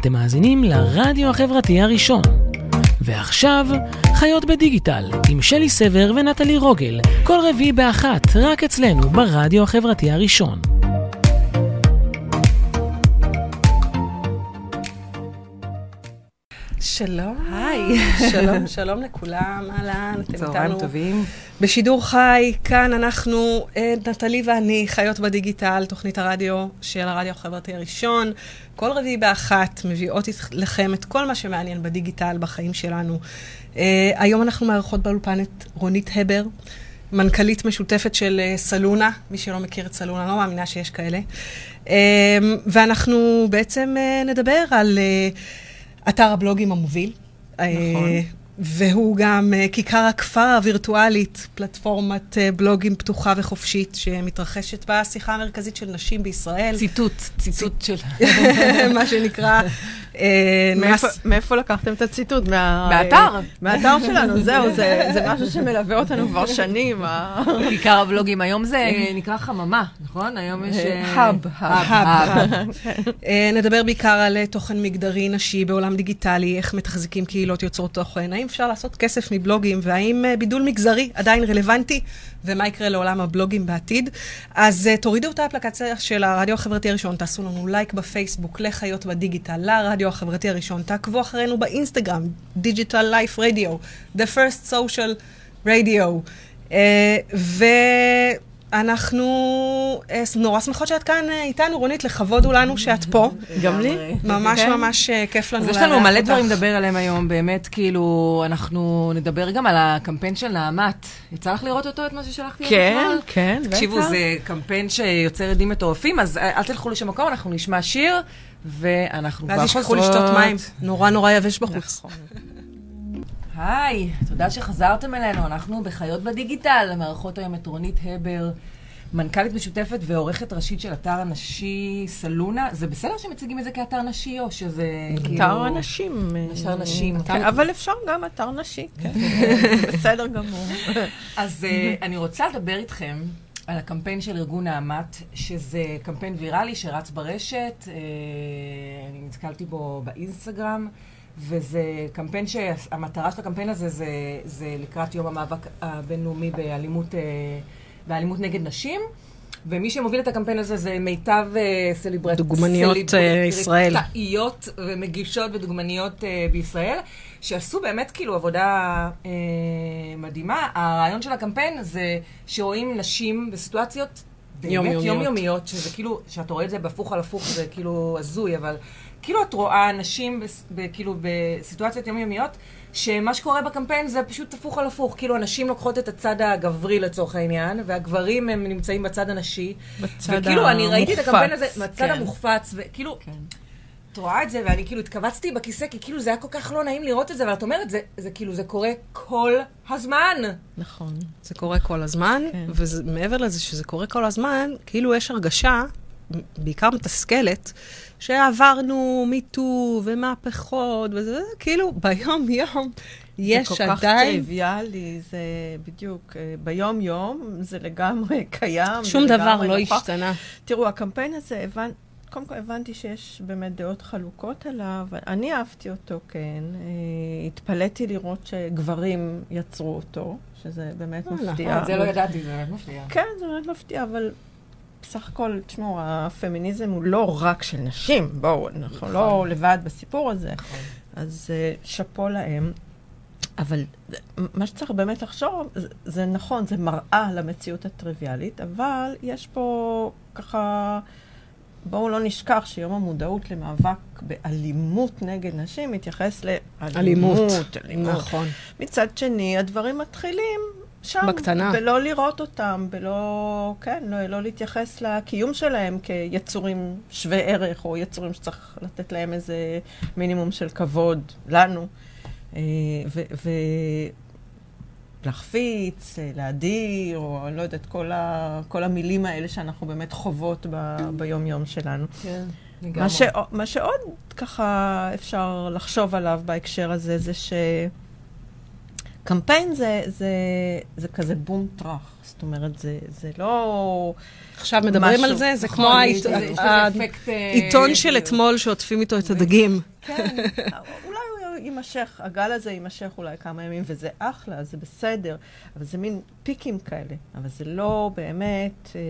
אתם מאזינים לרדיו החברתי הראשון. ועכשיו, חיות בדיגיטל, עם שלי סבר ונטלי רוגל, כל רביעי באחת, רק אצלנו, ברדיו החברתי הראשון. שלום. היי. שלום, שלום לכולם, אהלן, אתם איתנו. צהריים טובים. בשידור חי, כאן אנחנו, אה, נטלי ואני, חיות בדיגיטל, תוכנית הרדיו של הרדיו החברתי הראשון. כל רביעי באחת מביאות לכם את כל מה שמעניין בדיגיטל, בחיים שלנו. אה, היום אנחנו מארחות באולפן את רונית הבר, מנכ"לית משותפת של אה, סלונה, מי שלא מכיר את סלונה, לא מאמינה שיש כאלה. ואנחנו בעצם נדבר על... אתר הבלוגים המוביל. נכון. והוא גם uh, כיכר הכפר הווירטואלית, פלטפורמת uh, בלוגים פתוחה וחופשית, שמתרחשת בשיחה המרכזית של נשים בישראל. ציטוט, ציטוט של... מה שנקרא... Uh, מאיפה, לקחתם את הציטוט? מה... מהאתר. מהאתר שלנו, זהו, זה, זה משהו שמלווה אותנו כבר שנים. כיכר הבלוגים, היום זה נקרא חממה, נכון? היום יש... האב. האב. נדבר בעיקר על תוכן מגדרי נשי בעולם דיגיטלי, איך מתחזקים קהילות יוצרות תוכן, האם אפשר לעשות כסף מבלוגים, והאם uh, בידול מגזרי עדיין רלוונטי, ומה יקרה לעולם הבלוגים בעתיד. אז uh, תורידו את האפליקציה של הרדיו החברתי הראשון, תעשו לנו לייק בפייסבוק, לחיות בדיגיטל, לרדיו החברתי הראשון, תעקבו אחרינו באינסטגרם, Digital Life Radio, The First Social Radio. Uh, ו... אנחנו אה, נורא שמחות שאת כאן אה, איתנו, רונית, לכבוד הוא לנו שאת פה. גם לי. ממש כן. ממש אה, כיף לנו אותך. יש לנו מלא דברים לדבר עליהם היום, באמת, כאילו, אנחנו נדבר גם על הקמפיין של נעמת. יצא לך לראות אותו, את מה ששלחתי לך כן, כן, בטח. תקשיבו, זה קמפיין שיוצר עדים מטורפים, אז אל תלכו לשום מקום, אנחנו נשמע שיר, ואנחנו כבר חוזרות. ואז ישכחו לשתות מים, נורא נורא יבש בחוץ. נכון. היי, תודה שחזרתם אלינו, אנחנו בחיות בדיגיטל, מארחות היום את רונית הבר, מנכ"לית משותפת ועורכת ראשית של אתר הנשי סלונה. זה בסדר שמציגים את זה כאתר נשי, או שזה כאילו... אתר הנשים. אתר נשים. כן, אבל אפשר גם אתר נשי, כן. בסדר גמור. אז אה, אני רוצה לדבר איתכם על הקמפיין של ארגון נעמת, שזה קמפיין ויראלי שרץ ברשת, אה, אני נתקלתי בו באינסטגרם. וזה קמפיין שהמטרה של הקמפיין הזה זה, זה לקראת יום המאבק הבינלאומי באלימות, אה, באלימות נגד נשים. ומי שמוביל את הקמפיין הזה זה מיטב אה, סליברט... דוגמניות סליבר... אה, ישראל. סליברטאיות ומגישות ודוגמניות בישראל, שעשו באמת כאילו עבודה אה, מדהימה. הרעיון של הקמפיין זה שרואים נשים בסיטואציות באמת יומיומיות, יומיומיות שזה כאילו, כשאתה רואה את זה בהפוך על הפוך זה כאילו הזוי, אבל כאילו את רואה אנשים כאילו בסיטואציות יומיומיות, שמה שקורה בקמפיין זה פשוט הפוך על הפוך. כאילו הנשים לוקחות את הצד הגברי לצורך העניין, והגברים הם נמצאים בצד הנשי. בצד המוחפץ. וכאילו אני ראיתי את הקמפיין הזה, בצד כן. המוחפץ, וכאילו... כן. את רואה את זה, ואני כאילו התכווצתי בכיסא, כי כאילו זה היה כל כך לא נעים לראות את זה, אבל את אומרת, זה, זה כאילו, זה קורה כל הזמן. נכון, זה קורה כל הזמן, כן. ומעבר לזה שזה קורה כל הזמן, כאילו יש הרגשה, בעיקר מתסכלת, שעברנו מיטו ומהפכות, וזה כאילו ביום-יום יש עדיין... זה כל כך טריוויאלי, זה בדיוק, אה, ביום-יום זה לגמרי קיים. שום דבר לא נכון. השתנה. תראו, הקמפיין הזה, הבנ... קודם כל הבנתי שיש באמת דעות חלוקות עליו, אני אהבתי אותו, כן. אה, התפלאתי לראות שגברים יצרו אותו, שזה באמת מפתיע. את זה לא ידעתי, זה באמת מפתיע. כן, זה באמת מפתיע, אבל בסך הכל, תשמעו, הפמיניזם הוא לא רק של נשים, בואו, אנחנו לא נכון. לבד בסיפור הזה. נכון. אז uh, שאפו להם. אבל מה שצריך באמת לחשוב, זה, זה נכון, זה מראה למציאות הטריוויאלית, אבל יש פה ככה, בואו לא נשכח שיום המודעות למאבק באלימות נגד נשים מתייחס לאלימות. אלימות, אלימות. נכון. מצד שני, הדברים מתחילים שם. בקטנה. ולא לראות אותם, ולא, כן, לא, לא להתייחס לקיום שלהם כיצורים שווי ערך, או יצורים שצריך לתת להם איזה מינימום של כבוד, לנו. אה, ולהחפיץ, אה, להדיר, או אני לא יודעת, כל, ה, כל המילים האלה שאנחנו באמת חוות ב, ביום-יום שלנו. כן. מה, ש, מה שעוד ככה אפשר לחשוב עליו בהקשר הזה, זה ש... קמפיין זה, זה, זה כזה בום טראח. זאת אומרת, זה, זה לא... עכשיו מדברים משהו. על זה, זה נכון, כמו יש לזה- יש לזה העית- אפקט, אה, העיתון של אתמול שעוטפים איתו את הדגים. כן, יימשך, הגל הזה יימשך אולי כמה ימים, וזה אחלה, זה בסדר, אבל זה מין פיקים כאלה. אבל זה לא באמת, אה,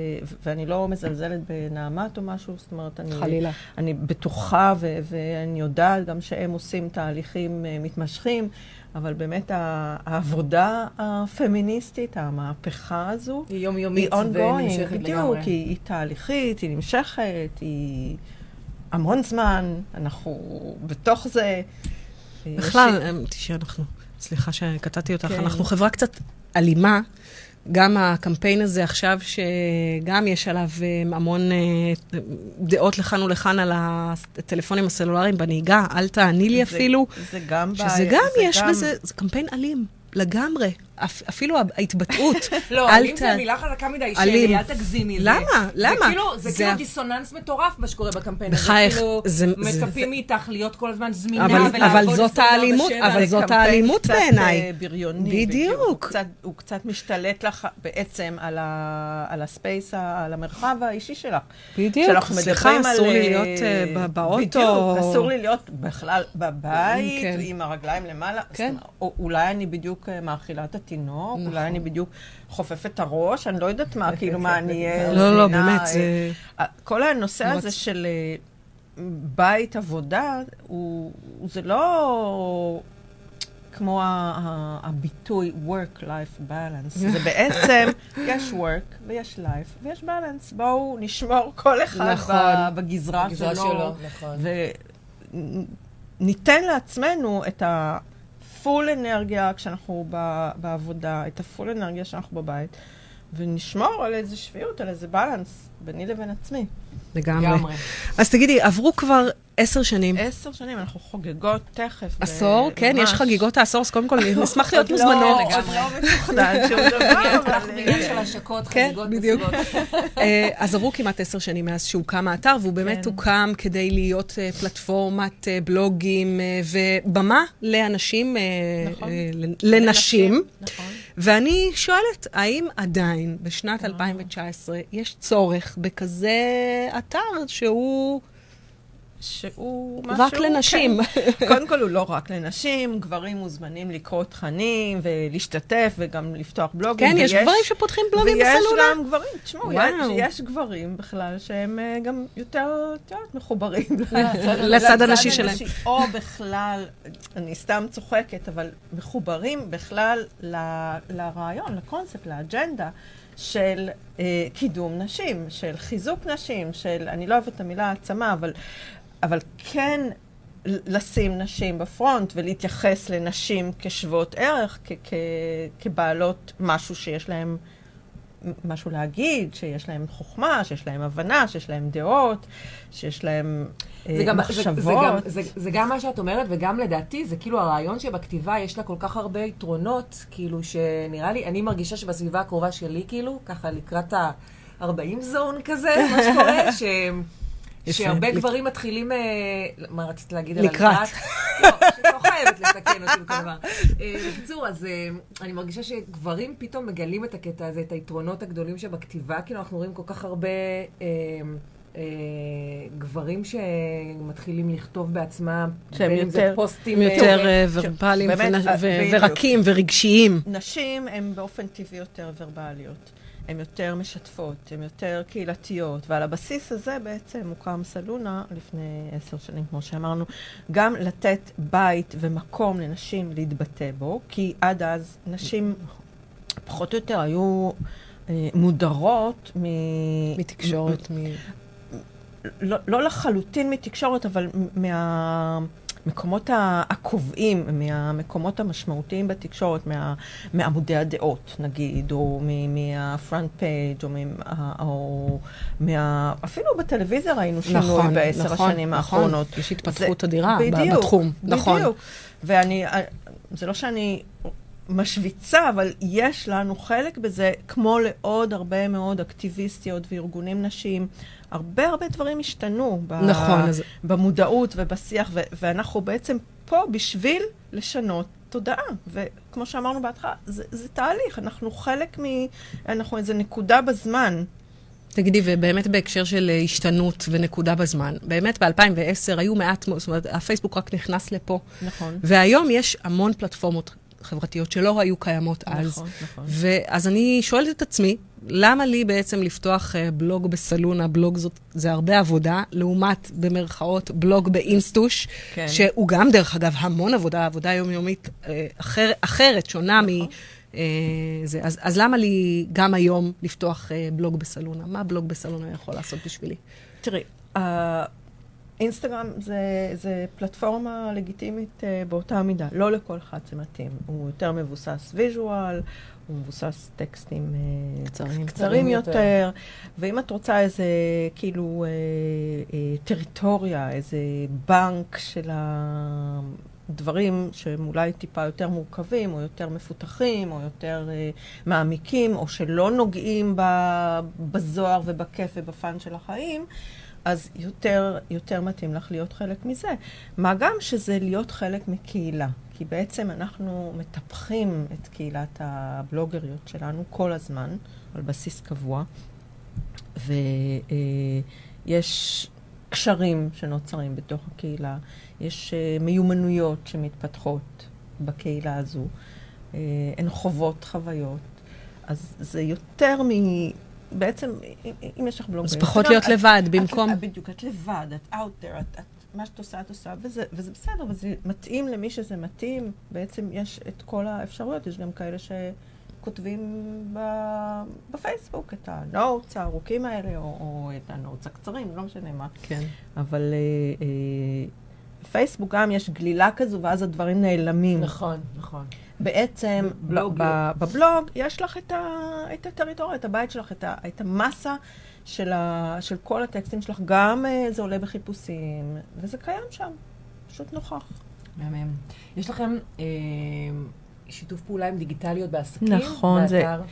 ואני לא מזלזלת בנעמת או משהו, זאת אומרת, אני... חלילה. אני בטוחה, ו- ואני יודעת גם שהם עושים תהליכים אה, מתמשכים, אבל באמת העבודה הפמיניסטית, המהפכה הזו, היא היא יומיומית ongoing, ונמשכת בדיוק, לגמרי. היא, היא תהליכית, היא נמשכת, היא המון זמן, אנחנו בתוך זה. בכלל, אמ, תשאיר, אנחנו, סליחה שקטעתי אותך, כן. אנחנו חברה קצת אלימה. גם הקמפיין הזה עכשיו, שגם יש עליו אמ, המון אה, דעות לכאן ולכאן על הטלפונים הסלולריים בנהיגה, אל תעני לי זה- אפילו, זה גם שזה בעיה, גם זה יש גם- בזה, זה קמפיין אלים, לגמרי. אפ- אפילו ההתבטאות, לא, אל אלים זה מילה חזקה מדי. שלי, אל תגזימי. למה? למה? זה כאילו, כאילו דיסוננס מטורף מה שקורה בקמפיין הזה. בחייך, כאילו, מצפים מאיתך להיות כל הזמן זמינה אבל- ולעבוד אבל זאת 24/7. האלימות, אבל זאת קמפיין האלימות קצת, בעיניי. אה, בריוני. בדיוק. הוא קצת, קצת משתלט לך בעצם על, הספייס, על המרחב האישי שלך. בדיוק, סליחה, אסור לי אה, להיות אה, באוטו. בדיוק, אסור לי להיות בכלל בבית, כן. עם הרגליים למעלה. כן. אולי אני בדיוק מאכילה את התינוק, נכון. אולי אני בדיוק חופפת את הראש, אני לא יודעת מה, כאילו, מה, אני אהיה לא, לא, באמת, אה, זה... כל הנושא מאוד. הזה של אה, בית עבודה, הוא, זה לא כמו ה- ה- הביטוי work-life balance. זה בעצם, יש work ויש life ויש balance. בואו נשמור כל אחד נכון. בגזרה בגזרה שלו. שלו, נכון. וניתן לעצמנו את הפול אנרגיה כשאנחנו ב- בעבודה, את הפול אנרגיה כשאנחנו בבית, ונשמור על איזה שפיות, על איזה בלנס ביני לבין עצמי. לגמרי. לגמרי. אז תגידי, עברו כבר עשר שנים. עשר שנים, אנחנו חוגגות תכף. עשור, כן, יש. חגיגות העשור, אז קודם כל נשמח להיות עוד לא- מוזמנות. עוד לא מתוכנן שום דבר, אבל... אנחנו בעניין של השקות, כן, חגיגות. מסיבות. אה, אז עברו כמעט עשר שנים מאז שהוקם האתר, והוא באמת כן. הוקם כדי להיות אה, פלטפורמת אה, בלוגים ובמה לאנשים, נכון. לנשים. נכון. ואני שואלת, האם עדיין. בשנת 2019 יש צורך בכזה אתר שהוא שהוא רק משהו... לנשים? כן. קודם כל, הוא לא רק לנשים, גברים מוזמנים לקרוא תכנים ולהשתתף וגם לפתוח בלוגים. כן, יש ויש- גברים שפותחים בלוגים ויש בסלולר. גם גברים, תשמעו. יש, יש גברים בכלל שהם אה, גם יותר, יודעת, מחוברים. לצד הנשי שלהם. או בכלל, אני סתם צוחקת, אבל מחוברים בכלל ל- לרעיון, לקונספט, לאג'נדה. של אה, קידום נשים, של חיזוק נשים, של, אני לא אוהבת את המילה העצמה, אבל, אבל כן לשים נשים בפרונט ולהתייחס לנשים כשוות ערך, כ- כ- כבעלות משהו שיש להן משהו להגיד, שיש להם חוכמה, שיש להם הבנה, שיש להם דעות, שיש להם אה, זה גם, זה, מחשבות. זה, גם, זה, זה גם מה שאת אומרת, וגם לדעתי, זה כאילו הרעיון שבכתיבה יש לה כל כך הרבה יתרונות, כאילו שנראה לי, אני מרגישה שבסביבה הקרובה שלי, כאילו, ככה לקראת ה-40 זון כזה, מה שקורה, ש... שהרבה גברים מתחילים, אה, מה רצית להגיד על לקראת. לא, שאת לא חייבת לתקן אותי בכל דבר. אה, בקיצור, אז אה, אני מרגישה שגברים פתאום מגלים את הקטע הזה, את היתרונות הגדולים שבכתיבה, כאילו אנחנו רואים כל כך הרבה גברים שמתחילים לכתוב בעצמם, שהם יותר- פוסטים, יותר ורבליים. ורקים ורגשיים. נשים הן באופן טבעי יותר ורבליות. הן יותר משתפות, הן יותר קהילתיות, ועל הבסיס הזה בעצם הוקם סלונה לפני עשר שנים, כמו שאמרנו, גם לתת בית ומקום לנשים להתבטא בו, כי עד אז נשים פחות או יותר היו אה, מודרות מ... מתקשורת, מ... לא, לא לחלוטין מתקשורת, אבל מהמקומות ה- הקובעים, מהמקומות המשמעותיים בתקשורת, מה, מעמודי הדעות, נגיד, או מהפרונט פייג', או, מה, או מה... אפילו בטלוויזיה ראינו שינוי נכון, בעשר נכון, השנים נכון. האחרונות. יש התפתחות זה- אדירה בדיוק, בתחום, נכון. בדיוק. ואני, זה לא שאני משוויצה, אבל יש לנו חלק בזה, כמו לעוד הרבה מאוד אקטיביסטיות וארגונים נשיים. הרבה הרבה דברים השתנו ב- נכון, אז- במודעות ובשיח, ו- ואנחנו בעצם פה בשביל לשנות תודעה. וכמו שאמרנו בהתחלה, זה, זה תהליך, אנחנו חלק מ... אנחנו איזה נקודה בזמן. תגידי, ובאמת בהקשר של השתנות ונקודה בזמן, באמת ב-2010 היו מעט, זאת אומרת, הפייסבוק רק נכנס לפה. נכון. והיום יש המון פלטפורמות חברתיות שלא היו קיימות אז. נכון, נכון. ואז אני שואלת את עצמי, למה לי בעצם לפתוח אה, בלוג בסלונה, בלוג זאת, זה הרבה עבודה, לעומת, במרכאות, בלוג באינסטוש, כן. שהוא גם, דרך אגב, המון עבודה, עבודה יומיומית אה, אחר, אחרת, שונה נכון. מ... אה, זה. אז, אז למה לי גם היום לפתוח בלוג בסלונה? מה בלוג בסלונה יכול לעשות בשבילי? תראי, אינסטגרם זה, זה פלטפורמה לגיטימית אה, באותה מידה. לא לכל אחד זה מתאים. הוא יותר מבוסס visual, הוא מבוסס טקסטים uh, קצרים. קצרים יותר. ואם את רוצה איזה, כאילו, uh, uh, טריטוריה, איזה בנק של הדברים שהם אולי טיפה יותר מורכבים, או יותר מפותחים, או יותר uh, מעמיקים, או שלא נוגעים ב- בזוהר ובכיף ובפאן של החיים, אז יותר, יותר מתאים לך להיות חלק מזה. מה גם שזה להיות חלק מקהילה. כי בעצם אנחנו מטפחים את קהילת הבלוגריות שלנו כל הזמן, על בסיס קבוע, ויש קשרים שנוצרים בתוך הקהילה, יש אה, מיומנויות שמתפתחות בקהילה הזו, אה, הן חוות חוויות, אז זה יותר מ... בעצם, אם- יש לך בלוג אז פחות להיות לבד, את- במקום... בדיוק, את לבד, את out there, את, את, מה שאת עושה, את עושה, וזה, וזה בסדר, וזה מתאים למי שזה מתאים. בעצם יש את כל האפשרויות, יש גם כאלה שכותבים ב, בפייסבוק את ה notes הארוכים האלה, או, או את ה notes הקצרים, לא משנה מה. כן. אבל אה, אה, בפייסבוק גם יש גלילה כזו, ואז הדברים נעלמים. נכון, נכון. בעצם בבלוג ב- ב- בבלוג יש לך את, ה, את הטריטוריה, את הבית שלך, את, ה, את המסה של, ה, של כל הטקסטים שלך. גם uh, זה עולה בחיפושים, וזה קיים שם, פשוט נוכח. מהמם. יש לכם אה, שיתוף פעולה עם דיגיטליות בעסקים? נכון, זה- באתר?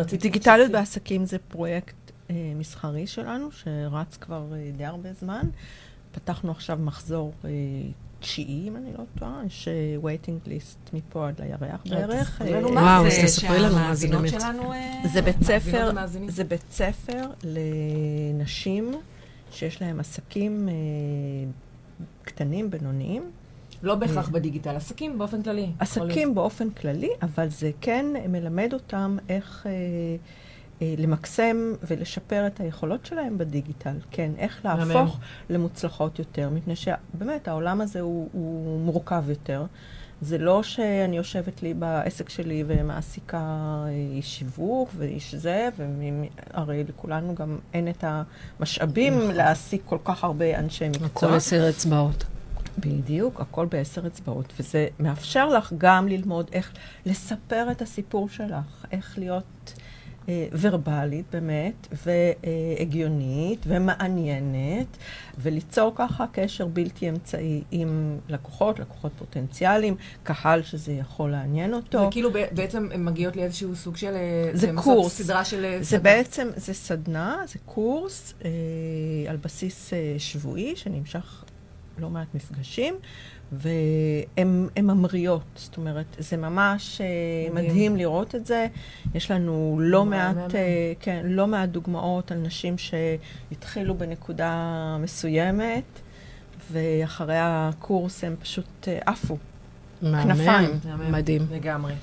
רציתי דיגיטליות שתשתפי. בעסקים זה פרויקט uh, מסחרי שלנו, שרץ כבר uh, די הרבה זמן. פתחנו עכשיו מחזור uh, תשיעי, אם אני לא טועה, יש uh, waiting list מפה עד לירח בערך. אה, מה וואו, זה, אז תספרי לנו מה זה באמת. אה, זה בית ספר. זה בית ספר לנשים שיש להם עסקים אה, קטנים, בינוניים. לא בהכרח בדיגיטל, עסקים באופן כללי. עסקים באופן כללי, אבל זה כן מלמד אותם איך אה, אה, למקסם ולשפר את היכולות שלהם בדיגיטל. כן, איך. להפוך למוצלחות יותר, מפני שבאמת העולם הזה הוא, הוא מורכב יותר. זה לא שאני יושבת לי בעסק שלי ומעסיקה אה, איש שיווק ואיש זה, והרי לכולנו גם אין את המשאבים נכון. להעסיק כל כך הרבה אנשי מקצוע. הכל עשר אצבעות. בדיוק, הכל בעשר אצבעות, וזה מאפשר לך גם ללמוד איך לספר את הסיפור שלך, איך להיות אה, ורבלית באמת, והגיונית, ומעניינת, וליצור ככה קשר בלתי אמצעי עם לקוחות, לקוחות פוטנציאליים, קהל שזה יכול לעניין אותו. זה כאילו בעצם הן מגיעות לאיזשהו סוג של... אה, זה קורס. סדרה של... אה, זה סדנה. בעצם, זה סדנה, זה קורס אה, על בסיס אה, שבועי, שנמשך לא מעט מפגשים, והן ממריאות. זאת אומרת, זה ממש אה, מדהים. מדהים לראות את זה. יש לנו לא מעט. אה, כן, לא מעט דוגמאות על נשים שהתחילו בנקודה מסוימת, ואחרי הקורס הם פשוט אה, עפו. כנפיים. מדהים. לגמרי.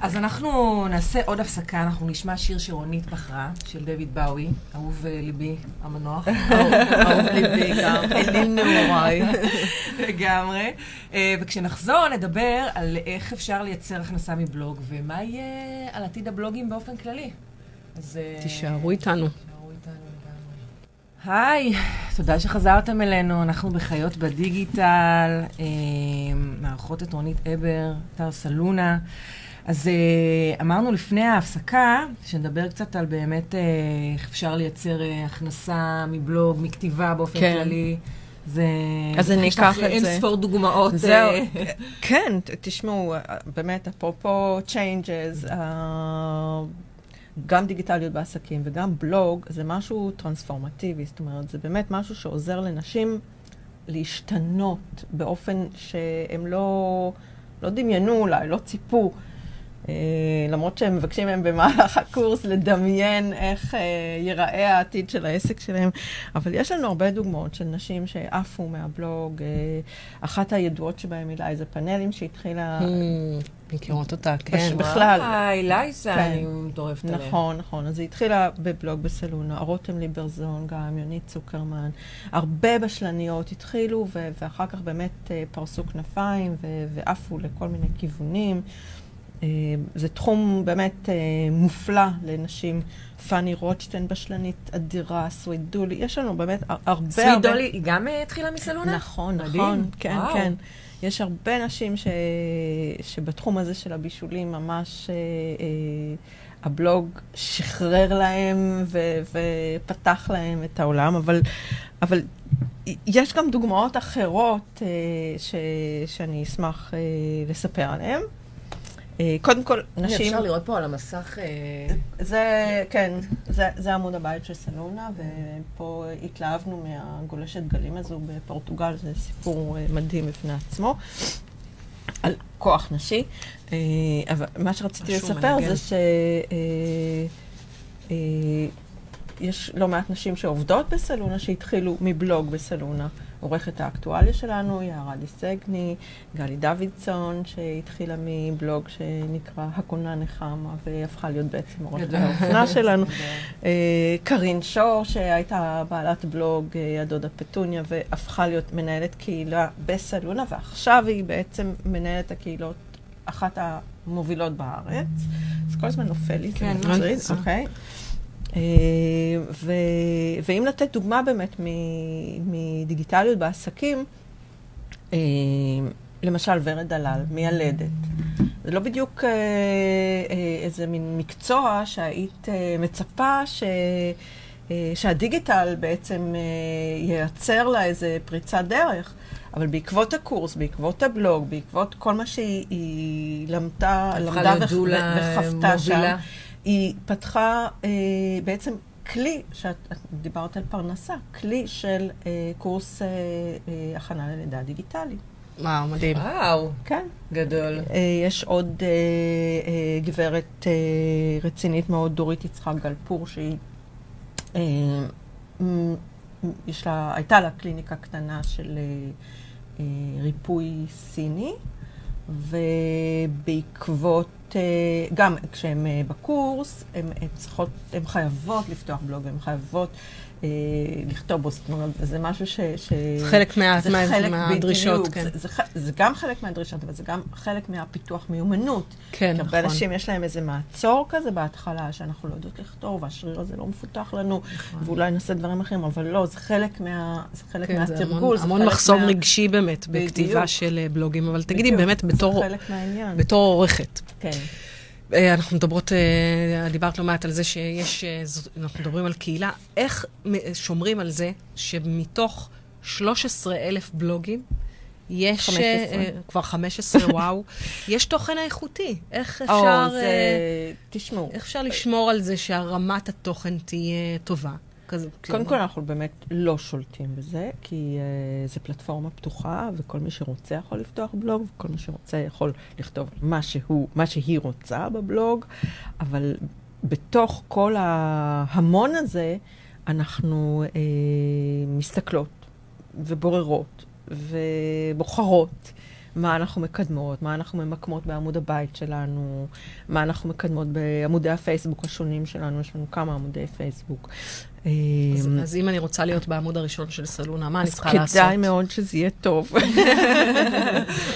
אז אנחנו נעשה עוד הפסקה, אנחנו נשמע שיר שרונית בחרה, של דויד באוי, אהוב אה, ליבי המנוח. אהוב ליבי גם, אליל נעוריי. לגמרי. אה, וכשנחזור נדבר על איך אפשר לייצר הכנסה מבלוג, ומה יהיה על עתיד הבלוגים באופן כללי. אז... אה, תישארו איתנו. היי, תודה שחזרתם אלינו, אנחנו בחיות בדיגיטל, אה, מערכות את רונית אבר, אתר סלונה. אז אה, אמרנו לפני ההפסקה, שנדבר קצת על באמת אה, איך אפשר לייצר אה, הכנסה מבלוג, מכתיבה באופן כן. כללי. זה... אז אני אקח את אין זה. ספור דוגמאות. זהו. אה, כן, ת- תשמעו, באמת, אפרופו changes, אה, גם דיגיטליות בעסקים וגם בלוג, זה משהו טרנספורמטיבי, זאת אומרת, זה באמת משהו שעוזר לנשים להשתנות באופן שהן לא לא דמיינו אולי, לא ציפו. אה, למרות שהם מבקשים מהם במהלך הקורס לדמיין איך אה, ייראה העתיד של העסק שלהם. אבל יש לנו הרבה דוגמאות של נשים שעפו מהבלוג. אה, אחת הידועות שבהם היא לייזה פאנלים שהתחילה... מכירות אותה, כן. בכלל. וואי, לייזה, כן. אני מטורפת עליה. נכון, נכון. אז היא התחילה בבלוג בסלונה, רותם ליברזון גם, יונית צוקרמן. הרבה בשלניות התחילו, ו- ואחר כך באמת פרסו כנפיים ו- ועפו לכל מיני כיוונים. אה, זה תחום באמת אה, מופלא לנשים. פאני רוטשטיין בשלנית אדירה, סוויט דולי, יש לנו באמת הר- הרבה סוויט הרבה... דולי, היא גם אה, התחילה מסלונה? נכון. נכון, כן. כן. יש הרבה נשים ש... שבתחום הזה של הבישולים ממש אה, אה, הבלוג שחרר להם ו... ופתח להם את העולם, אבל, אבל יש גם דוגמאות אחרות אה, ש... שאני אשמח אה, לספר עליהן. אה, קודם כל, נשים... אפשר לראות פה על המסך... אה, זה, כן, זה, זה עמוד הבית של סלונה, ופה התלהבנו מהגולשת גלים הזו בפורטוגל, זה סיפור אה, מדהים בפני עצמו, על כוח נשי. אבל מה שרציתי לספר מנגן. זה ש... אה, אה, יש לא מעט נשים שעובדות בסלונה, שהתחילו מבלוג בסלונה. עורכת האקטואליה שלנו היא הרדי סגני, גלי דוידסון, שהתחילה מבלוג שנקרא הקונה נחמה, והפכה להיות בעצם עורכת. האופנה שלנו. אה, קרין שור, שהייתה בעלת בלוג אה, הדודה פטוניה, והפכה להיות מנהלת קהילה בסלונה, ועכשיו היא בעצם מנהלת הקהילות, אחת המובילות בארץ. אז כל הזמן נופל לי, זה כן, מטריד, בסדר. אוקיי. אה, ו- ואם לתת דוגמה באמת מדיגיטליות בעסקים, אה, למשל ורד דלל, מיילדת. זה לא בדיוק אה, איזה מין מקצוע שהיית מצפה ש... שהדיגיטל בעצם ייצר לה איזה פריצת דרך. אבל בעקבות הקורס, בעקבות הבלוג, בעקבות כל מה שהיא היא למדה, למדה וח- וחוותה שם. היא פתחה אה, בעצם כלי, שאת את דיברת על פרנסה, כלי של אה, קורס אה, אה, הכנה ללידה דיגיטלי. וואו, מדהים. וואו, כן. גדול. אה, יש עוד אה, אה, גברת אה, רצינית מאוד, דורית יצחק גלפור, שהיא, אה, יש לה, הייתה לה קליניקה קטנה של אה, אה, ריפוי סיני, ובעקבות, אה, גם כשהן אה, בקורס, הן צריכות, חייבות לפתוח בלוג, הן חייבות אה, לכתוב בו, זאת אומרת, זה משהו ש... ש... חלק מה- זה מה- חלק מהדרישות, בדיוק, כן. זה, זה, זה גם חלק מהדרישות, אבל זה גם חלק מהפיתוח מיומנות. כן, כי הרבה נכון. אנשים יש להם איזה מעצור כזה בהתחלה, שאנחנו לא יודעות לכתוב, והשריר הזה לא מפותח לנו, ואולי נעשה דברים אחרים, אבל לא, זה חלק, מה, זה חלק כן, זה מהתרגול. המון, זה המון חלק מחסום מה... רגשי באמת בדיוק. בכתיבה של אה, בלוגים, אבל תגידי בדיוק, באמת בתור, זה חלק מהעניין. בתור עורכת. כן. אה, אנחנו מדברות, אה, דיברת לא מעט על זה שיש, אה, אנחנו מדברים על קהילה. איך שומרים על זה שמתוך 13 אלף בלוגים, יש... 15. אה, כבר 15, וואו. יש תוכן איכותי. איך או, אפשר... זה... אה, תשמעו, איך אפשר לשמור על זה שהרמת התוכן תהיה טובה? כזה, קודם כאילו. כל אנחנו באמת לא שולטים בזה, כי uh, זו פלטפורמה פתוחה, וכל מי שרוצה יכול לפתוח בלוג, וכל מי שרוצה יכול לכתוב מה, שהוא, מה שהיא רוצה בבלוג, אבל בתוך כל ההמון הזה, אנחנו uh, מסתכלות ובוררות ובוחרות. מה אנחנו מקדמות, מה אנחנו ממקמות בעמוד הבית שלנו, מה אנחנו מקדמות בעמודי הפייסבוק השונים שלנו, יש לנו כמה עמודי פייסבוק. אז, אמ, אז אם אני רוצה להיות בעמוד הראשון של סלונה, מה אני אז צריכה לעשות? כדאי מאוד שזה יהיה טוב.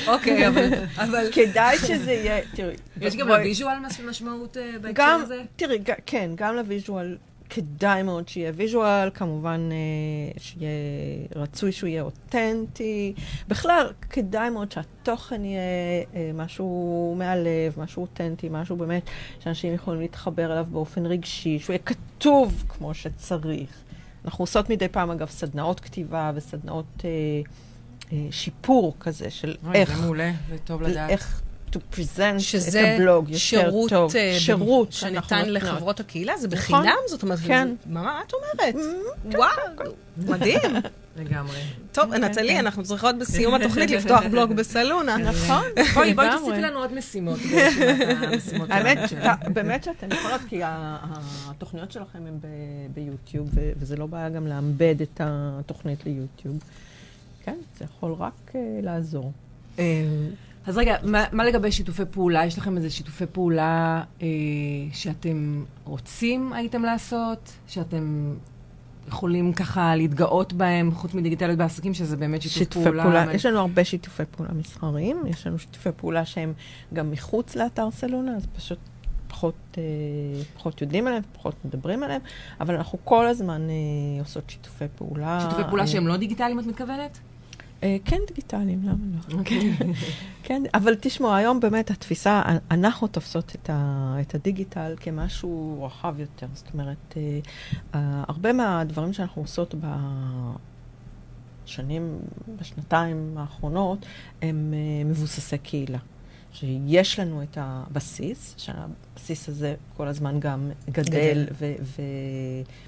אוקיי, אבל... אבל... כדאי שזה יהיה, תראי. יש גם ל visual מש- משמעות אה, בהקשר גם, הזה? תראי, ג- כן, גם ל visual כדאי מאוד שיהיה visual, כמובן אה, שיהיה, רצוי שהוא יהיה אותנטי. בכלל, כדאי מאוד שהתוכן יהיה אה, משהו מהלב, משהו אותנטי, משהו באמת שאנשים יכולים להתחבר אליו באופן רגשי, שהוא יהיה כתוב כמו שצריך. אנחנו עושות מדי פעם, אגב, סדנאות כתיבה וסדנאות אה, אה, שיפור כזה של אוי, איך זה מעולה, זה טוב לדעת. איך to present שזה את הבלוג יותר שירות, טוב. אה, שירות שניתן. לחברות הקהילה? זה נכון. בחינם? זאת אומרת, כן. זה- מה את אומרת? Mm, וואו, מדהים. לגמרי. טוב, נטלי, אנחנו צריכות בסיום התוכנית לפתוח בלוג בסלונה. נכון, בואי. תוסיפי לנו עוד משימות. האמת. ש- באמת שאתן יכולות, כי התוכניות שלכם הן ביוטיוב, וזה לא בעיה גם לאמבד את התוכנית ליוטיוב. כן, זה יכול רק אה, לעזור. אז רגע, מה, מה לגבי שיתופי פעולה? יש לכם איזה שיתופי פעולה אה, שאתם רוצים הייתם לעשות? שאתם יכולים ככה להתגאות בהם, חוץ מדיגיטליות בעסקים, שזה באמת שיתוף שיתופי פעולה? פעולה, מה- יש לנו הרבה שיתופי פעולה מסחריים, יש לנו שיתופי פעולה שהם גם מחוץ לאתר סלונה, אז פשוט פחות, אה, פחות יודעים עליהם, פחות מדברים עליהם, אבל אנחנו כל הזמן אה, עושות שיתופי פעולה. שיתופי פעולה אה, שהם לא דיגיטליים, את מתכוונת? אה, כן דיגיטליים, למה לא? כן, אבל תשמעו, היום באמת התפיסה, אנחנו תופסות את, ה, את הדיגיטל כמשהו רחב יותר. זאת אומרת, אה, אה, הרבה מהדברים שאנחנו עושות בשנים, בשנתיים האחרונות, הם אה, מבוססי קהילה. שיש לנו את הבסיס, שהבסיס הזה כל הזמן גם גדל גדל. ו-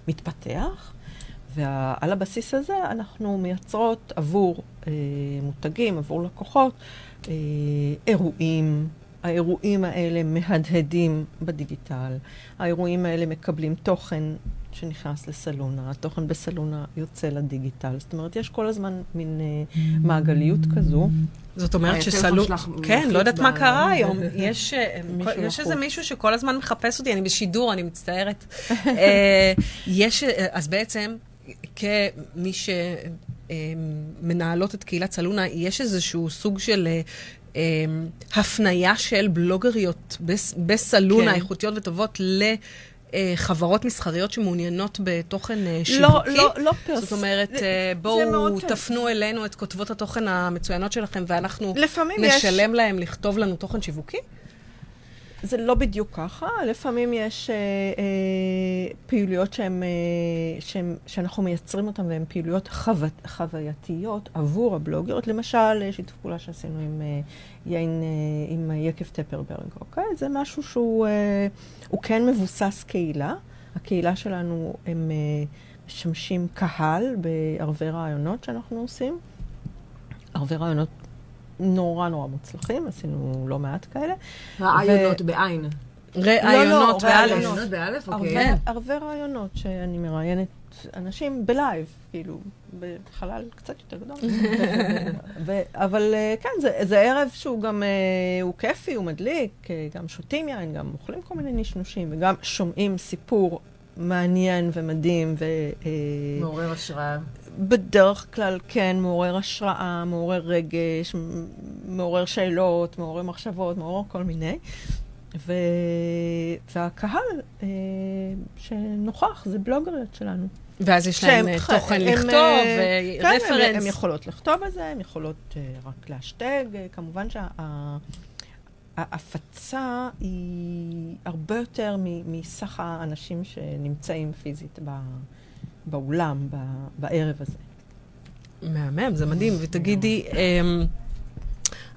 ומתפתח, ועל הבסיס הזה אנחנו מייצרות עבור אה, מותגים, עבור לקוחות, אה, אירועים. האירועים האלה מהדהדים בדיגיטל. האירועים האלה מקבלים תוכן שנכנס לסלונה, התוכן בסלונה יוצא לדיגיטל. זאת אומרת, יש כל הזמן מין אה, מעגליות כזו. זאת אומרת שסלון... כן, לא יודעת מה קרה היום. יש אה, איזה. מישהו שכל הזמן מחפש אותי, אני בשידור, אני מצטערת. אה, יש, אה, אז בעצם, כמי שמנהלות את קהילת סלונה, יש איזשהו סוג של... אה, הפניה של בלוגריות בס- בסלונה, כן. איכותיות וטובות, לחברות מסחריות שמעוניינות בתוכן אה, לא, שיווקי. לא, לא פרס. זאת אומרת, זה- אה, זה בואו טוב. תפנו אלינו את כותבות התוכן המצוינות שלכם, ואנחנו לפעמים יש... נשלם להם לכתוב לנו תוכן שיווקי? זה לא בדיוק ככה, לפעמים יש אה, אה, פעילויות שהן, אה, שהן, שאנחנו מייצרים אותן והן פעילויות חו... חווייתיות עבור הבלוגריות. למשל, אה, שיתוף פעולה שעשינו עם אה, יין, אה, עם יקב טפרברג, אוקיי? זה משהו שהוא אה, הוא כן מבוסס קהילה. הקהילה שלנו, הם אה, משמשים קהל בערבי רעיונות שאנחנו עושים. ערבי רעיונות נורא נורא מוצלחים, עשינו לא מעט כאלה. רעיונות בעין. ראיונות לא, באלף. רעיונות באלף? הרבה, אוקיי. הרבה רעיונות שאני מראיינת אנשים בלייב, כאילו, בחלל קצת יותר גדול. ו- אבל אה, כן, זה, זה ערב שהוא גם, אה, הוא כיפי, הוא מדליק, אה, גם שותים יין, גם אוכלים כל מיני נשנושים, וגם שומעים סיפור מעניין ומדהים, מעורר השראה. ובדרך כלל כן, מעורר השראה, מעורר רגש, מעורר שאלות, מעורר מחשבות, מעורר כל מיני. ו... והקהל אה, שנוכח זה בלוגריות שלנו. ואז יש להם אה, תוכן הם, לכתוב, אה, אה, כן, הם- רפרנס. הן יכולות לכתוב על זה, הן יכולות אה, רק להשתג. אה, כמובן שההפצה היא הרבה יותר מסך האנשים שנמצאים פיזית ב- באולם, בערב הזה. מהמם, זה מדהים. ותגידי, אמ,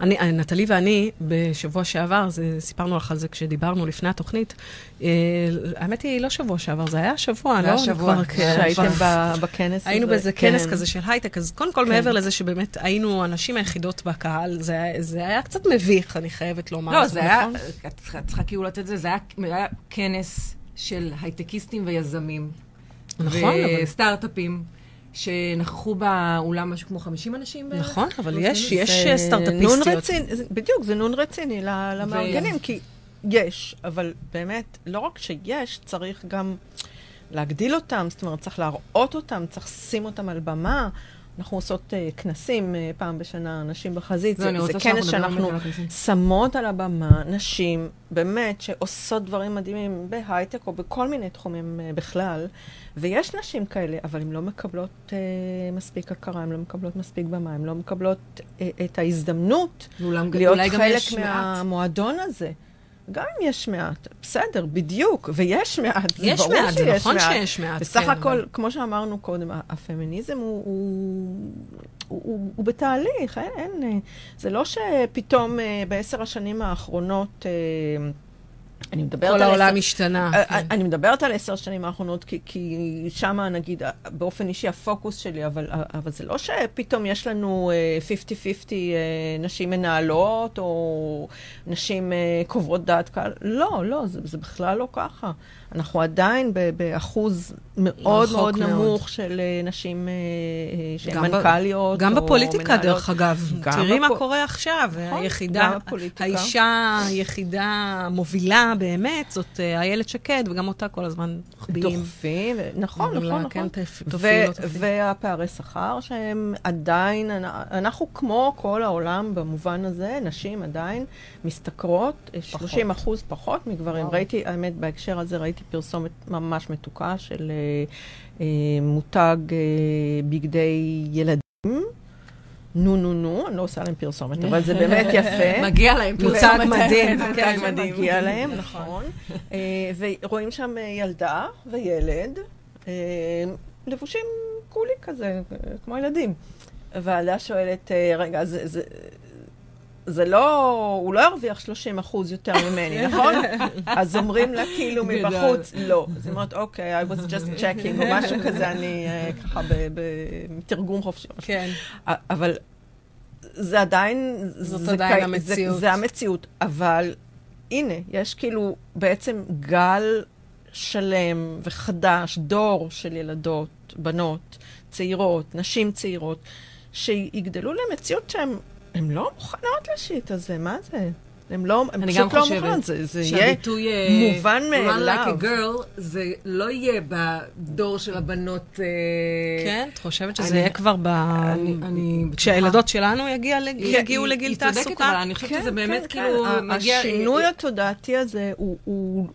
אני, נטלי ואני, בשבוע שעבר, זה, סיפרנו לך על זה כשדיברנו לפני התוכנית, אה, האמת היא, לא שבוע שעבר, זה היה השבוע, זה לא? היה שבוע. כן, שהייתם נכון. בכנס הזה. היינו באיזה כנס כן. כזה של הייטק, אז קודם כל, כן. מעבר לזה שבאמת היינו הנשים היחידות בקהל, זה, היה- זה היה קצת מביך, אני חייבת לומר. לא, זה היה, נכון? את צריכה- את צריכה כאילו לתת את זה, זה היה- היה כנס של הייטקיסטים ויזמים. נכון, אבל... וסטארט-אפים, שנכחו באולם משהו כמו 50 אנשים בערך. נכון, אבל פלוס יש. יש זה אה, סטארט-אפיסטיות. נון רציני, זה- בדיוק, זה נון רציני למארגנים, כי יש, אבל באמת, לא רק שיש, צריך גם להגדיל אותם, זאת אומרת, צריך להראות אותם, צריך לשים אותם על במה. אנחנו עושות uh, כנסים uh, פעם בשנה, נשים בחזית, אני זה, זה כנס שאנחנו. שמות על הבמה נשים, באמת, שעושות דברים מדהימים בהייטק או בכל מיני תחומים uh, בכלל, ויש נשים כאלה, אבל הן לא מקבלות uh, מספיק הכרה, הן לא מקבלות מספיק במה, הן לא מקבלות uh, את ההזדמנות להיות חלק. מהמועדון הזה. גם אם יש מעט, בסדר, בדיוק, ויש מעט, זה ברור מעט, זה שיש נכון שיש מעט. בסך כן, הכל, אבל- כמו שאמרנו קודם, הפמיניזם הוא, הוא, הוא, הוא, הוא בתהליך, אין, אין, זה לא שפתאום בעשר השנים האחרונות... אני מדברת כל על... העולם עשר... השתנה. כן. כן. אני מדברת על עשר שנים האחרונות, כי, כי שם, נגיד, באופן אישי הפוקוס שלי, אבל, אבל זה לא שפתאום יש לנו 50-50 נשים מנהלות, או נשים קובעות דעת קהל. לא, לא, זה, זה בכלל לא ככה. אנחנו עדיין באחוז מאוד מאוד נמוך של נשים שהן מנכ"ליות גם בפוליטיקה, דרך אגב. תראי מה קורה עכשיו. נכון, היחידה, האישה היחידה המובילה באמת, זאת איילת שקד, וגם אותה כל הזמן מחביאים. דוחפים, נכון, נכון, נכון. כן, והפערי שכר שהם עדיין, אנחנו כמו כל העולם במובן הזה, נשים עדיין משתכרות 30 אחוז פחות מגברים. ראיתי, האמת, בהקשר הזה ראיתי פרסומת ממש מתוקה של אה, אה, מותג אה, בגדי ילדים. נו נו נו, אני לא עושה להם פרסומת, אבל זה באמת יפה. מגיע להם מותג מדהים. מותג מדהים. מגיע להם, נכון. ורואים שם ילדה וילד, לבושים קולי כזה, כמו ילדים. והילדה שואלת, רגע, זה... זה לא, הוא לא ירוויח 30 אחוז יותר ממני, נכון? אז אומרים לה כאילו מבחוץ, לא. אז היא אומרת, אוקיי, I was just checking, או משהו כזה, אני ככה בתרגום חופשי. כן. אבל זה עדיין... זאת עדיין המציאות. זה המציאות, אבל הנה, יש כאילו בעצם גל שלם וחדש, דור של ילדות, בנות, צעירות, נשים צעירות, שיגדלו למציאות שהן... הן לא מוכנות לשיט הזה, מה זה? הן לא, הן פשוט לא מוכנות, זה, זה יהיה מובן מאליו. Run like a girl, זה לא יהיה בדור של הבנות... כן, את חושבת שזה יהיה כבר ב... כשהילדות שלנו יגיעו לגיל תעסוקה? היא צודקת, אבל אני חושבת שזה באמת כאילו מגיע... השינוי התודעתי הזה הוא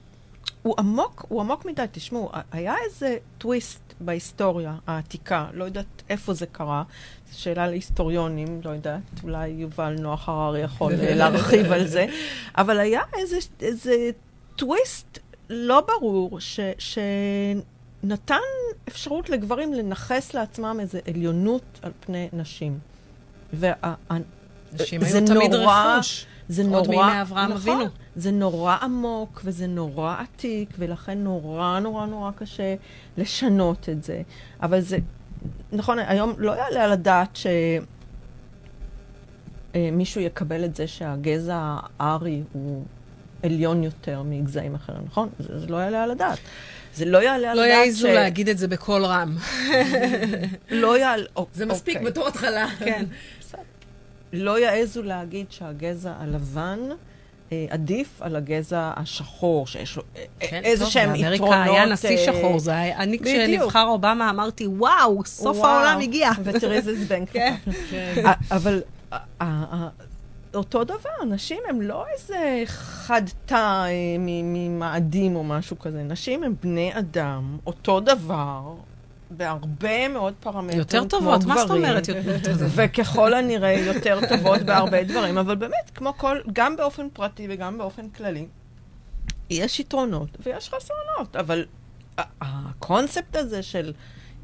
עמוק, הוא עמוק מדי. תשמעו, היה איזה טוויסט בהיסטוריה העתיקה, לא יודעת איפה זה קרה, שאלה להיסטוריונים, לא יודעת, אולי יובל נוח הררי יכול להרחיב על זה, אבל היה איזה, איזה טוויסט לא ברור, ש, שנתן אפשרות לגברים לנכס לעצמם איזו עליונות על פני נשים. נשים היו תמיד רכוש. זה נורא, עוד מימי אברהם נכון, אבינו. זה נורא עמוק וזה נורא עתיק, ולכן נורא נורא נורא קשה לשנות את זה. אבל זה, נכון, היום לא יעלה על הדעת שמישהו יקבל את זה שהגזע הארי הוא עליון יותר מגזעים אחרים, נכון? זה, זה לא יעלה על הדעת. זה לא יעלה על לא הדעת ש... לא יעזו להגיד את זה בקול רם. לא יעלה... זה מספיק אוקיי. בתור התחלה. כן. לא יעזו להגיד שהגזע הלבן אה, עדיף על הגזע השחור, שיש לו אה, כן, איזה טוב, שהם באמריקה יתרונות. היה נשיא אה, שחור, זה היה... אני בדיוק. כשנבחר אובמה אמרתי, וואו, סוף וואו, העולם הגיע. איזה זבנג. כן. אבל אותו דבר, נשים הם לא איזה חד תא אה, ממאדים או משהו כזה. נשים הם בני אדם, אותו דבר, בהרבה מאוד פרמטרים, יותר טובות, מה זאת. אומרת יותר טובות? וככל הנראה יותר טובות בהרבה דברים, אבל באמת, כמו כל, גם באופן פרטי וגם באופן כללי, יש יתרונות ויש חסרונות, אבל הקונספט הזה של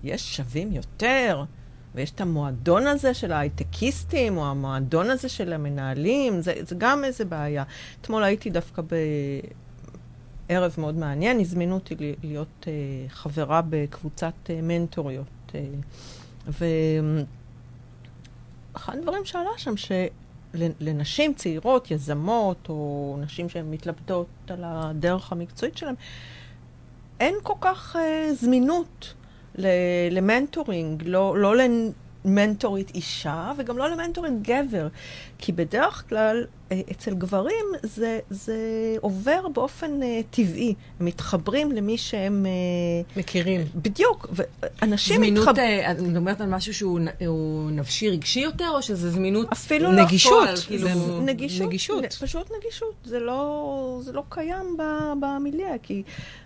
יש שווים יותר, ויש את המועדון הזה של ההייטקיסטים, או המועדון הזה של המנהלים, זה, זה גם איזה בעיה. אתמול הייתי דווקא בערב מאוד מעניין, הזמינו אותי להיות אה, חברה בקבוצת אה, מנטוריות. אה, ואחד הדברים שעלה שם, שלנשים צעירות, יזמות, או נשים שהן מתלבטות על הדרך המקצועית שלהן, אין כל כך זמינות למנטורינג, לא, לא למנטורית אישה וגם לא למנטורית גבר. כי בדרך כלל אה, אצל גברים זה, זה עובר באופן אה, טבעי. הם מתחברים למי שהם... אה, מכירים. בדיוק, זמינות, מתחברים... אה, את מדברת על משהו שהוא נפשי רגשי יותר, או שזה זמינות... אפילו לא נגישות. כאילו... נגישות, נגישות. נ- פשוט נגישות. זה לא, זה לא קיים במיליה, כי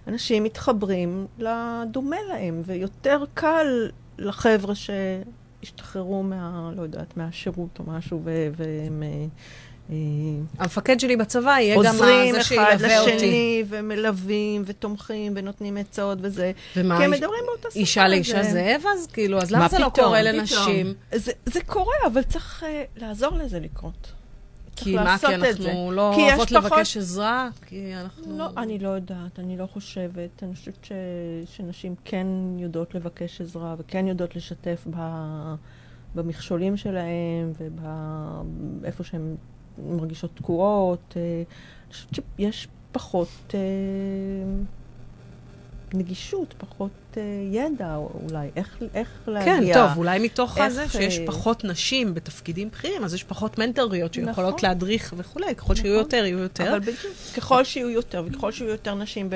אנשים מתחברים לדומה להם, ויותר קל לחבר'ה שהשתחררו מה, לא יודעת, מהשירות או משהו, והם אה, אה, המפקד שלי בצבא יהיה גם עוזרים זה אחד שילווה אותי. לשני, ומלווים, ותומכים, ונותנים עצות וזה. ומה, כי הם מדברים באותה שפה. אישה לאישה זאב אז? כאילו, אז מה למה זה לא? קורה. לנשים? זה, קורה, אבל צריך uh, לעזור לזה לקרות. כי מה, כי. אנחנו לא אוהבות פחות- לבקש עזרה? כי אנחנו... לא, אני לא יודעת, אני לא חושבת. אני חושבת ש, שנשים כן יודעות לבקש עזרה, וכן יודעות לשתף ב, במכשולים שלהם, ובאיפה שהן מרגישות תקועות. אה, אני חושבת שיש פחות אה, נגישות, פחות אה, ידע אולי, איך, איך כן, להגיע. טוב, אולי מתוך איך, הזה שיש אה, פחות נשים בתפקידים בכירים, אז יש פחות מנטוריות שיכולות נכון. להדריך וכולי, ככל שיהיו נכון. יותר, יהיו יותר. אבל בדיוק, ככל שיהיו יותר, וככל שיהיו יותר נשים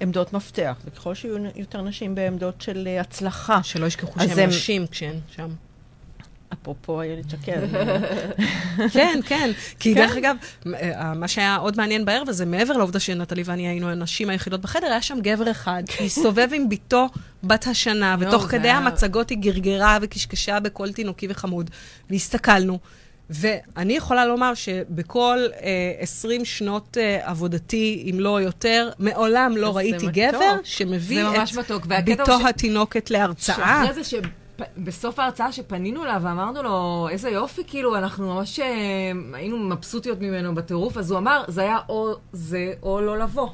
בעמדות מפתח, וככל שיהיו יותר נשים בעמדות של אה, הצלחה, שלא ישכחו שהן נשים כשהן שם. אפרופו איילת שקד, כן, כן. כי כן. דרך אגב, אה, מה שהיה עוד מעניין בערב הזה, מעבר לעובדה שנטלי ואני היינו הנשים היחידות בחדר, היה שם גבר אחד שהסתובב עם בתו בת השנה, ותוך כדי המצגות היא גרגרה וקשקשה בקול תינוקי וחמוד, והסתכלנו. ואני יכולה לומר שבכל אה, 20 שנות אה, עבודתי, אם לא יותר, מעולם לא ראיתי מתוק. גבר שמביא את מתוק. בתו הוא ש- התינוקת להרצאה. שאחרי זה שבסוף ההרצאה שפנינו אליו ואמרנו לו, איזה יופי, כאילו, אנחנו ממש אה, היינו מבסוטיות ממנו בטירוף, אז הוא אמר, זה היה או זה או לא לבוא.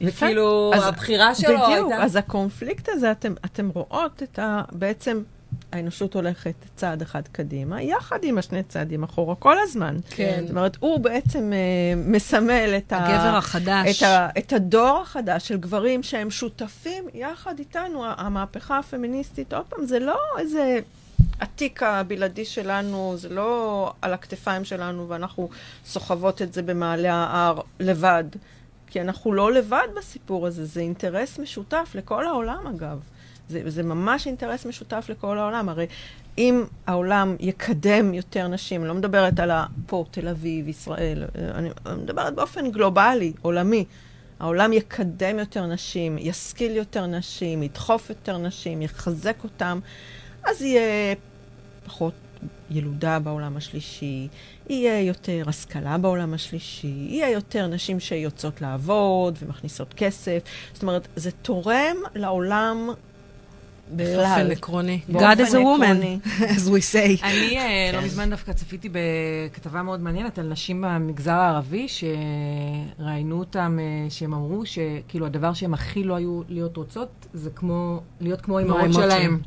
יפה. וכאילו, הבחירה שלו בדיוק, הייתה... אז הקונפליקט הזה, אתם, אתם רואות את ה... בעצם האנושות הולכת צעד אחד קדימה, יחד עם השני צעדים אחורה כל הזמן. כן. זאת אומרת, הוא בעצם אה, מסמל את ה... הגבר החדש. את, ה, את הדור החדש של גברים שהם שותפים יחד איתנו, ה- המהפכה הפמיניסטית, עוד פעם, זה לא איזה התיק הבלעדי שלנו, זה לא על הכתפיים שלנו ואנחנו סוחבות את זה במעלה ההר לבד. כי אנחנו לא לבד בסיפור הזה, זה אינטרס משותף לכל העולם אגב. זה, זה ממש אינטרס משותף לכל העולם. הרי אם העולם יקדם יותר נשים, אני לא מדברת על פה, תל אביב, ישראל, אני אני מדברת באופן גלובלי, עולמי. העולם יקדם יותר נשים, ישכיל יותר נשים, ידחוף יותר נשים, יחזק אותם, אז יהיה פחות ילודה בעולם השלישי, יהיה יותר השכלה בעולם השלישי, יהיה יותר נשים שיוצאות לעבוד ומכניסות כסף. זאת אומרת, זה תורם לעולם באופן. עקרוני. God is a woman, as we say. אני אה, לא כן. מזמן דווקא צפיתי בכתבה מאוד מעניינת על נשים במגזר הערבי, שראיינו אותם, אה, שהם אמרו שכאילו הדבר שהם הכי לא היו להיות רוצות, זה כמו, להיות כמו האימהות. שלהם.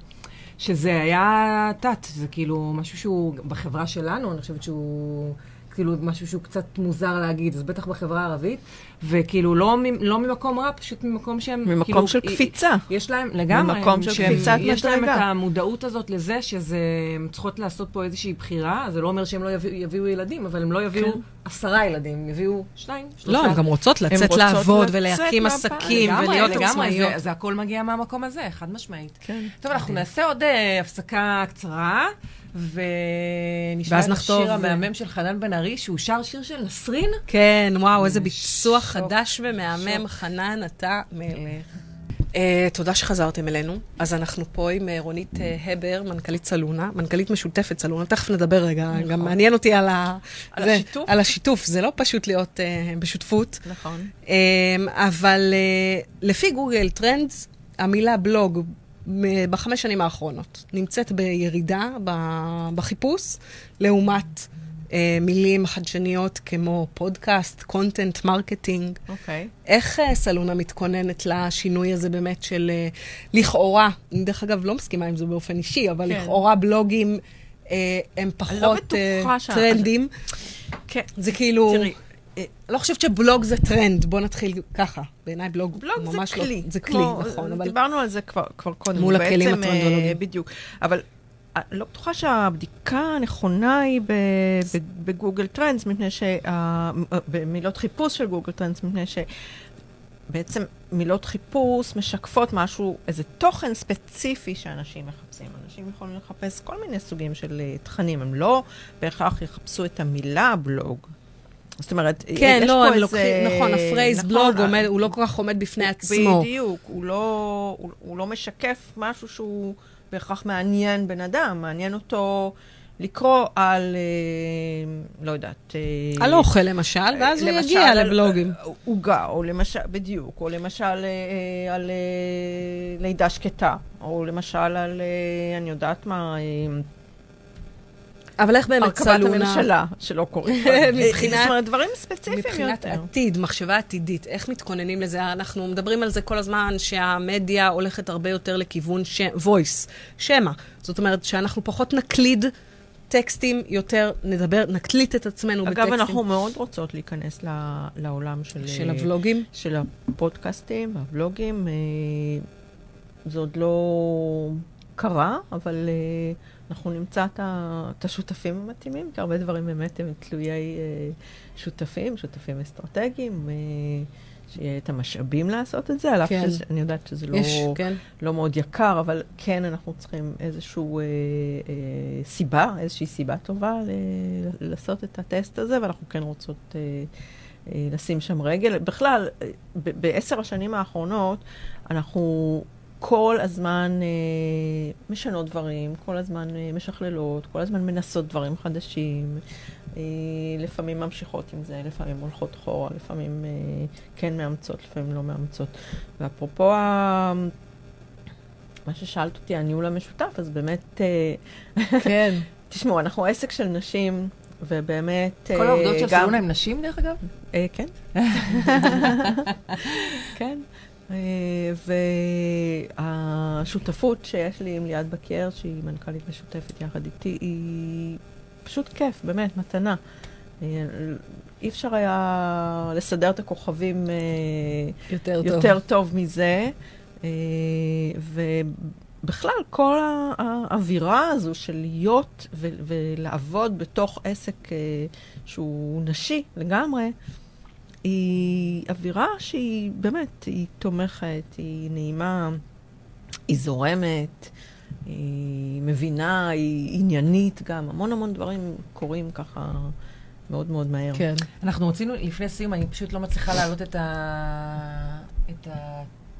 שזה היה תת, זה כאילו משהו שהוא, בחברה שלנו, אני חושבת שהוא... כאילו משהו שהוא קצת מוזר להגיד, אז בטח בחברה הערבית, וכאילו לא, מ- לא ממקום רע, פשוט ממקום שהם... ממקום כאילו, של קפיצה. יש להם, לגמרי, ממקום של שהם- קפיצת יש להם את. המודעות הזאת לזה שזה, הם צריכות לעשות פה איזושהי בחירה, זה לא אומר שהם לא יביאו, יביאו ילדים, אבל הם לא יביאו כן. עשרה ילדים, הם יביאו שניים, שלושה. לא, הן גם רוצות לצאת רוצות לעבוד לצאת ולהקים. עסקים לגמרי, ולהיות לגמרי, עצמאיות. זה, זה הכל מגיע מהמקום הזה, חד משמעית. כן. טוב, אנחנו נעשה עוד אה, הפסקה קצרה, ונשמע את השיר אה, המהמם של חנן בן ארי, שהוא שר שיר של נסרין. כן, וואו, איזה ביצוע שוק, חדש ומהמם. שוק. חנן, אתה מלך. אה, תודה שחזרתם אלינו. אז אנחנו פה עם אה, רונית אה, הבר, מנכ"לית סלונה, מנכ"לית משותפת סלונה. תכף נדבר רגע, נכון. גם מעניין אותי על, ה... על זה, השיתוף. על השיתוף. זה לא פשוט להיות אה, בשותפות. נכון. אמ, אבל אה, לפי Google Trends, המילה בלוג בחמש שנים האחרונות נמצאת בירידה בחיפוש, לעומת אה, מילים חדשניות כמו פודקאסט, content, marketing. אוקיי. איך אה, סלונה מתכוננת לשינוי הזה באמת של אה, לכאורה, אני דרך אגב לא מסכימה עם זה באופן אישי, אבל כן. לכאורה בלוגים אה, הם לא פחות אה, שה- טרנדים. כן. זה כאילו... תראי, אה, לא חושבת שבלוג זה טרנד, בוא נתחיל ככה. בעיניי בלוג, בלוג זה ממש כלי. לא... זה כלי, כמו- נכון, אבל... דיברנו על זה כבר, כבר קודם. מול כל הכלים בעצם, אה, הטכנולוגיים. בדיוק. אבל אה, לא בטוחה שהבדיקה הנכונה היא ב Google Trends, מפני ש... אה, במילות חיפוש של Google Trends, מפני ש... בעצם מילות חיפוש משקפות משהו, איזה תוכן ספציפי שאנשים מחפשים. אנשים יכולים לחפש כל מיני סוגים של אה, תכנים, הם לא בהכרח יחפשו את המילה בלוג. זאת אומרת, כן, יש לא, פה הם איזה- לוקחים, נכון, ה phrase נכון, בלוג, ה- עומד- הוא לא כל כך עומד בפני עצמו. בדיוק, הוא לא, הוא, הוא לא משקף משהו שהוא בהכרח מעניין בן אדם, מעניין אותו לקרוא על, אה, לא יודעת... אה, על אוכל למשל, ואז הוא למשל יגיע על- לבלוגים. עוגה, או למשל, בדיוק, או למשל אה, על אה, לידה שקטה, או למשל על, אה, אני יודעת מה, אה, אבל איך באמת הרכבת צלונה, הממשלה, שלא קוראים. מבחינת- זאת אומרת, דברים ספציפיים מבחינת יותר. עתיד, מחשבה עתידית, איך מתכוננים לזה? אנחנו מדברים על זה כל הזמן, שהמדיה הולכת הרבה יותר לכיוון ש... voice, שמע. זאת אומרת, שאנחנו פחות נקליד טקסטים, יותר נדבר, נקליט את עצמנו אגב, בטקסטים. אנחנו מאוד רוצות להיכנס ל- לעולם של... של אה, הוולוגים. של הפודקאסטים והבלוגים. אה, זה עוד לא קרה, אבל אה, אנחנו נמצא את השותפים המתאימים, כי הרבה דברים באמת הם תלויי אה, שותפים, שותפים אסטרטגיים, אה, שיהיה את המשאבים לעשות את זה, על אף כן. שאני יודעת שזה לא, יש, כן. לא מאוד יקר, אבל כן אנחנו צריכים איזושהי אה, אה, סיבה, איזושהי סיבה טובה ל- לעשות את הטסט הזה, ואנחנו כן רוצות אה, אה, לשים שם רגל. בכלל, בעשר השנים האחרונות אנחנו כל הזמן אה, משנות דברים, כל הזמן אה, משכללות, כל הזמן מנסות דברים חדשים. אה, לפעמים ממשיכות עם זה, לפעמים הולכות אחורה, לפעמים אה, כן מאמצות, לפעמים לא מאמצות. ואפרופו ה... מה ששאלת אותי, הניהול המשותף, אז באמת, אה, כן. תשמעו, אנחנו עסק של נשים, ובאמת... כל העובדות של גם- סלונה הם נשים, דרך אגב? אה, כן. כן. אה, והשותפות שיש לי עם ליעד בקר, שהיא מנכ"לית משותפת יחד איתי, היא פשוט כיף, באמת, מתנה. אה, אי אפשר היה לסדר את הכוכבים אה, יותר טוב. יותר טוב מזה. ובכלל, כל האווירה הזו של להיות ולעבוד בתוך עסק שהוא נשי לגמרי, היא אווירה שהיא באמת, היא תומכת, היא נעימה, היא זורמת, היא מבינה, היא עניינית גם. המון המון דברים קורים ככה מאוד מאוד מהר. כן. אנחנו רצינו, לפני סיום, אני פשוט לא מצליחה להעלות את ה... את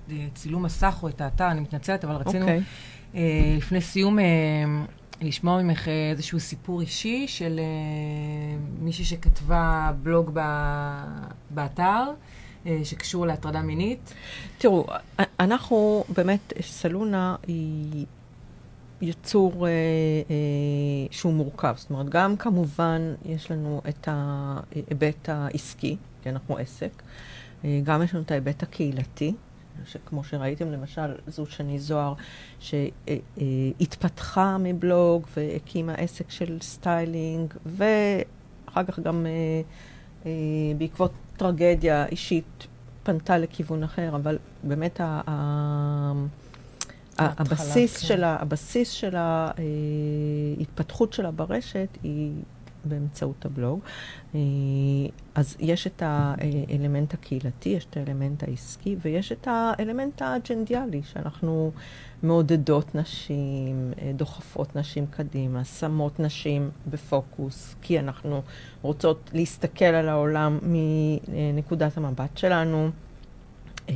הצילום מסך או את האתר, אני מתנצלת, אבל רצינו אוקיי. אה, לפני סיום אה, לשמוע ממך אה, איזשהו סיפור אישי של אה, מישהי שכתבה בלוג ב... באתר, אה, שקשור להטרדה מינית. תראו, אנחנו באמת, סלונה היא יצור אה, אה, שהוא מורכב. זאת אומרת, גם כמובן יש לנו את ההיבט העסקי, כי אנחנו עסק, אה, גם יש לנו את ההיבט הקהילתי, שכמו שראיתם, למשל, זו שני זוהר, שהתפתחה מבלוג והקימה עסק של סטיילינג, ואחר כך גם אה, אה, בעקבות טרגדיה אישית פנתה לכיוון אחר, אבל באמת הבסיס כן. של ה- הבסיס של ההתפתחות שלה ברשת היא באמצעות הבלוג. אה, אז יש את האלמנט הקהילתי, יש את האלמנט העסקי, ויש את האלמנט האג'נדיאלי, שאנחנו מעודדות נשים, אה, דוחפות נשים קדימה, שמות נשים בפוקוס, כי אנחנו רוצות להסתכל על העולם מנקודת המבט שלנו. אה,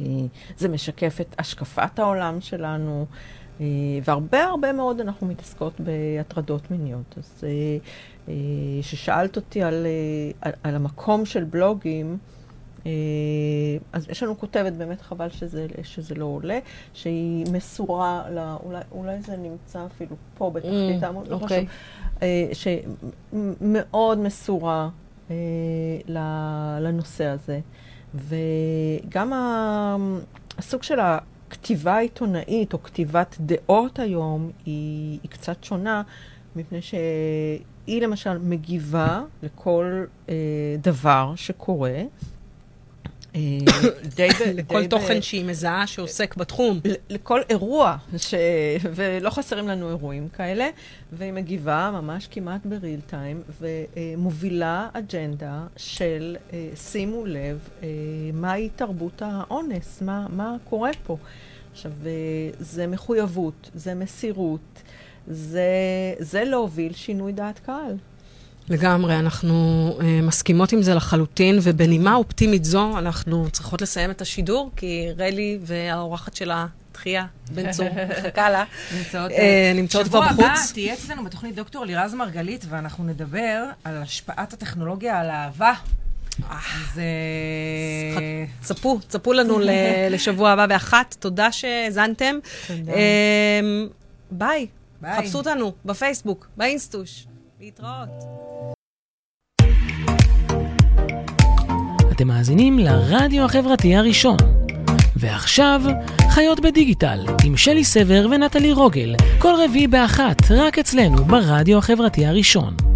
זה משקף את השקפת העולם שלנו, והרבה הרבה מאוד אנחנו מתעסקות בהטרדות מיניות. אז אה, אה, ששאלת אותי על, אה, על, על המקום של בלוגים, אה, אז יש לנו כותבת, באמת חבל שזה, שזה לא עולה, שהיא מסורה, ל, אולי, אולי זה נמצא אפילו פה בתחתית Mm, העמוד, לא אוקיי. חשוב, אה, שמאוד מסורה אה, לנושא הזה. וגם הסוג של הכתיבה העיתונאית או כתיבת דעות היום היא, היא קצת שונה, מפני שהיא למשל מגיבה לכל אה, דבר שקורה. אה, די לכל תוכן שהיא מזהה שעוסק בתחום. לכל אירוע. ולא חסרים לנו אירועים כאלה, והיא מגיבה ממש כמעט בריל טיים, ומובילה אג'נדה של אה, שימו לב אה, מהי תרבות האונס, מה, מה קורה פה. עכשיו, זה מחויבות, זה מסירות, זה, זה להוביל שינוי דעת קהל. לגמרי, אנחנו uh, מסכימות עם זה לחלוטין, ובנימה אופטימית זו, אנחנו צריכות לסיים את השידור, כי רלי והאורחת שלה תחייה, בן צור, מחכה לה. נמצאות, אה, נמצאות כבר שבוע הבא בחוץ. תהיה אצלנו בתוכנית דוקטור לירז מרגלית, ואנחנו נדבר על השפעת הטכנולוגיה על אהבה. אז... אה, צפו, צפו לנו לשבוע הבא באחת. תודה שהאזנתם. ביי. חפשו אותנו בפייסבוק, באינסטוש. להתראות. אתם מאזינים לרדיו החברתי הראשון. ועכשיו, חיות בדיגיטל, עם שלי סבר ונטלי רוגל, כל רביעי באחת, רק אצלנו ברדיו החברתי הראשון.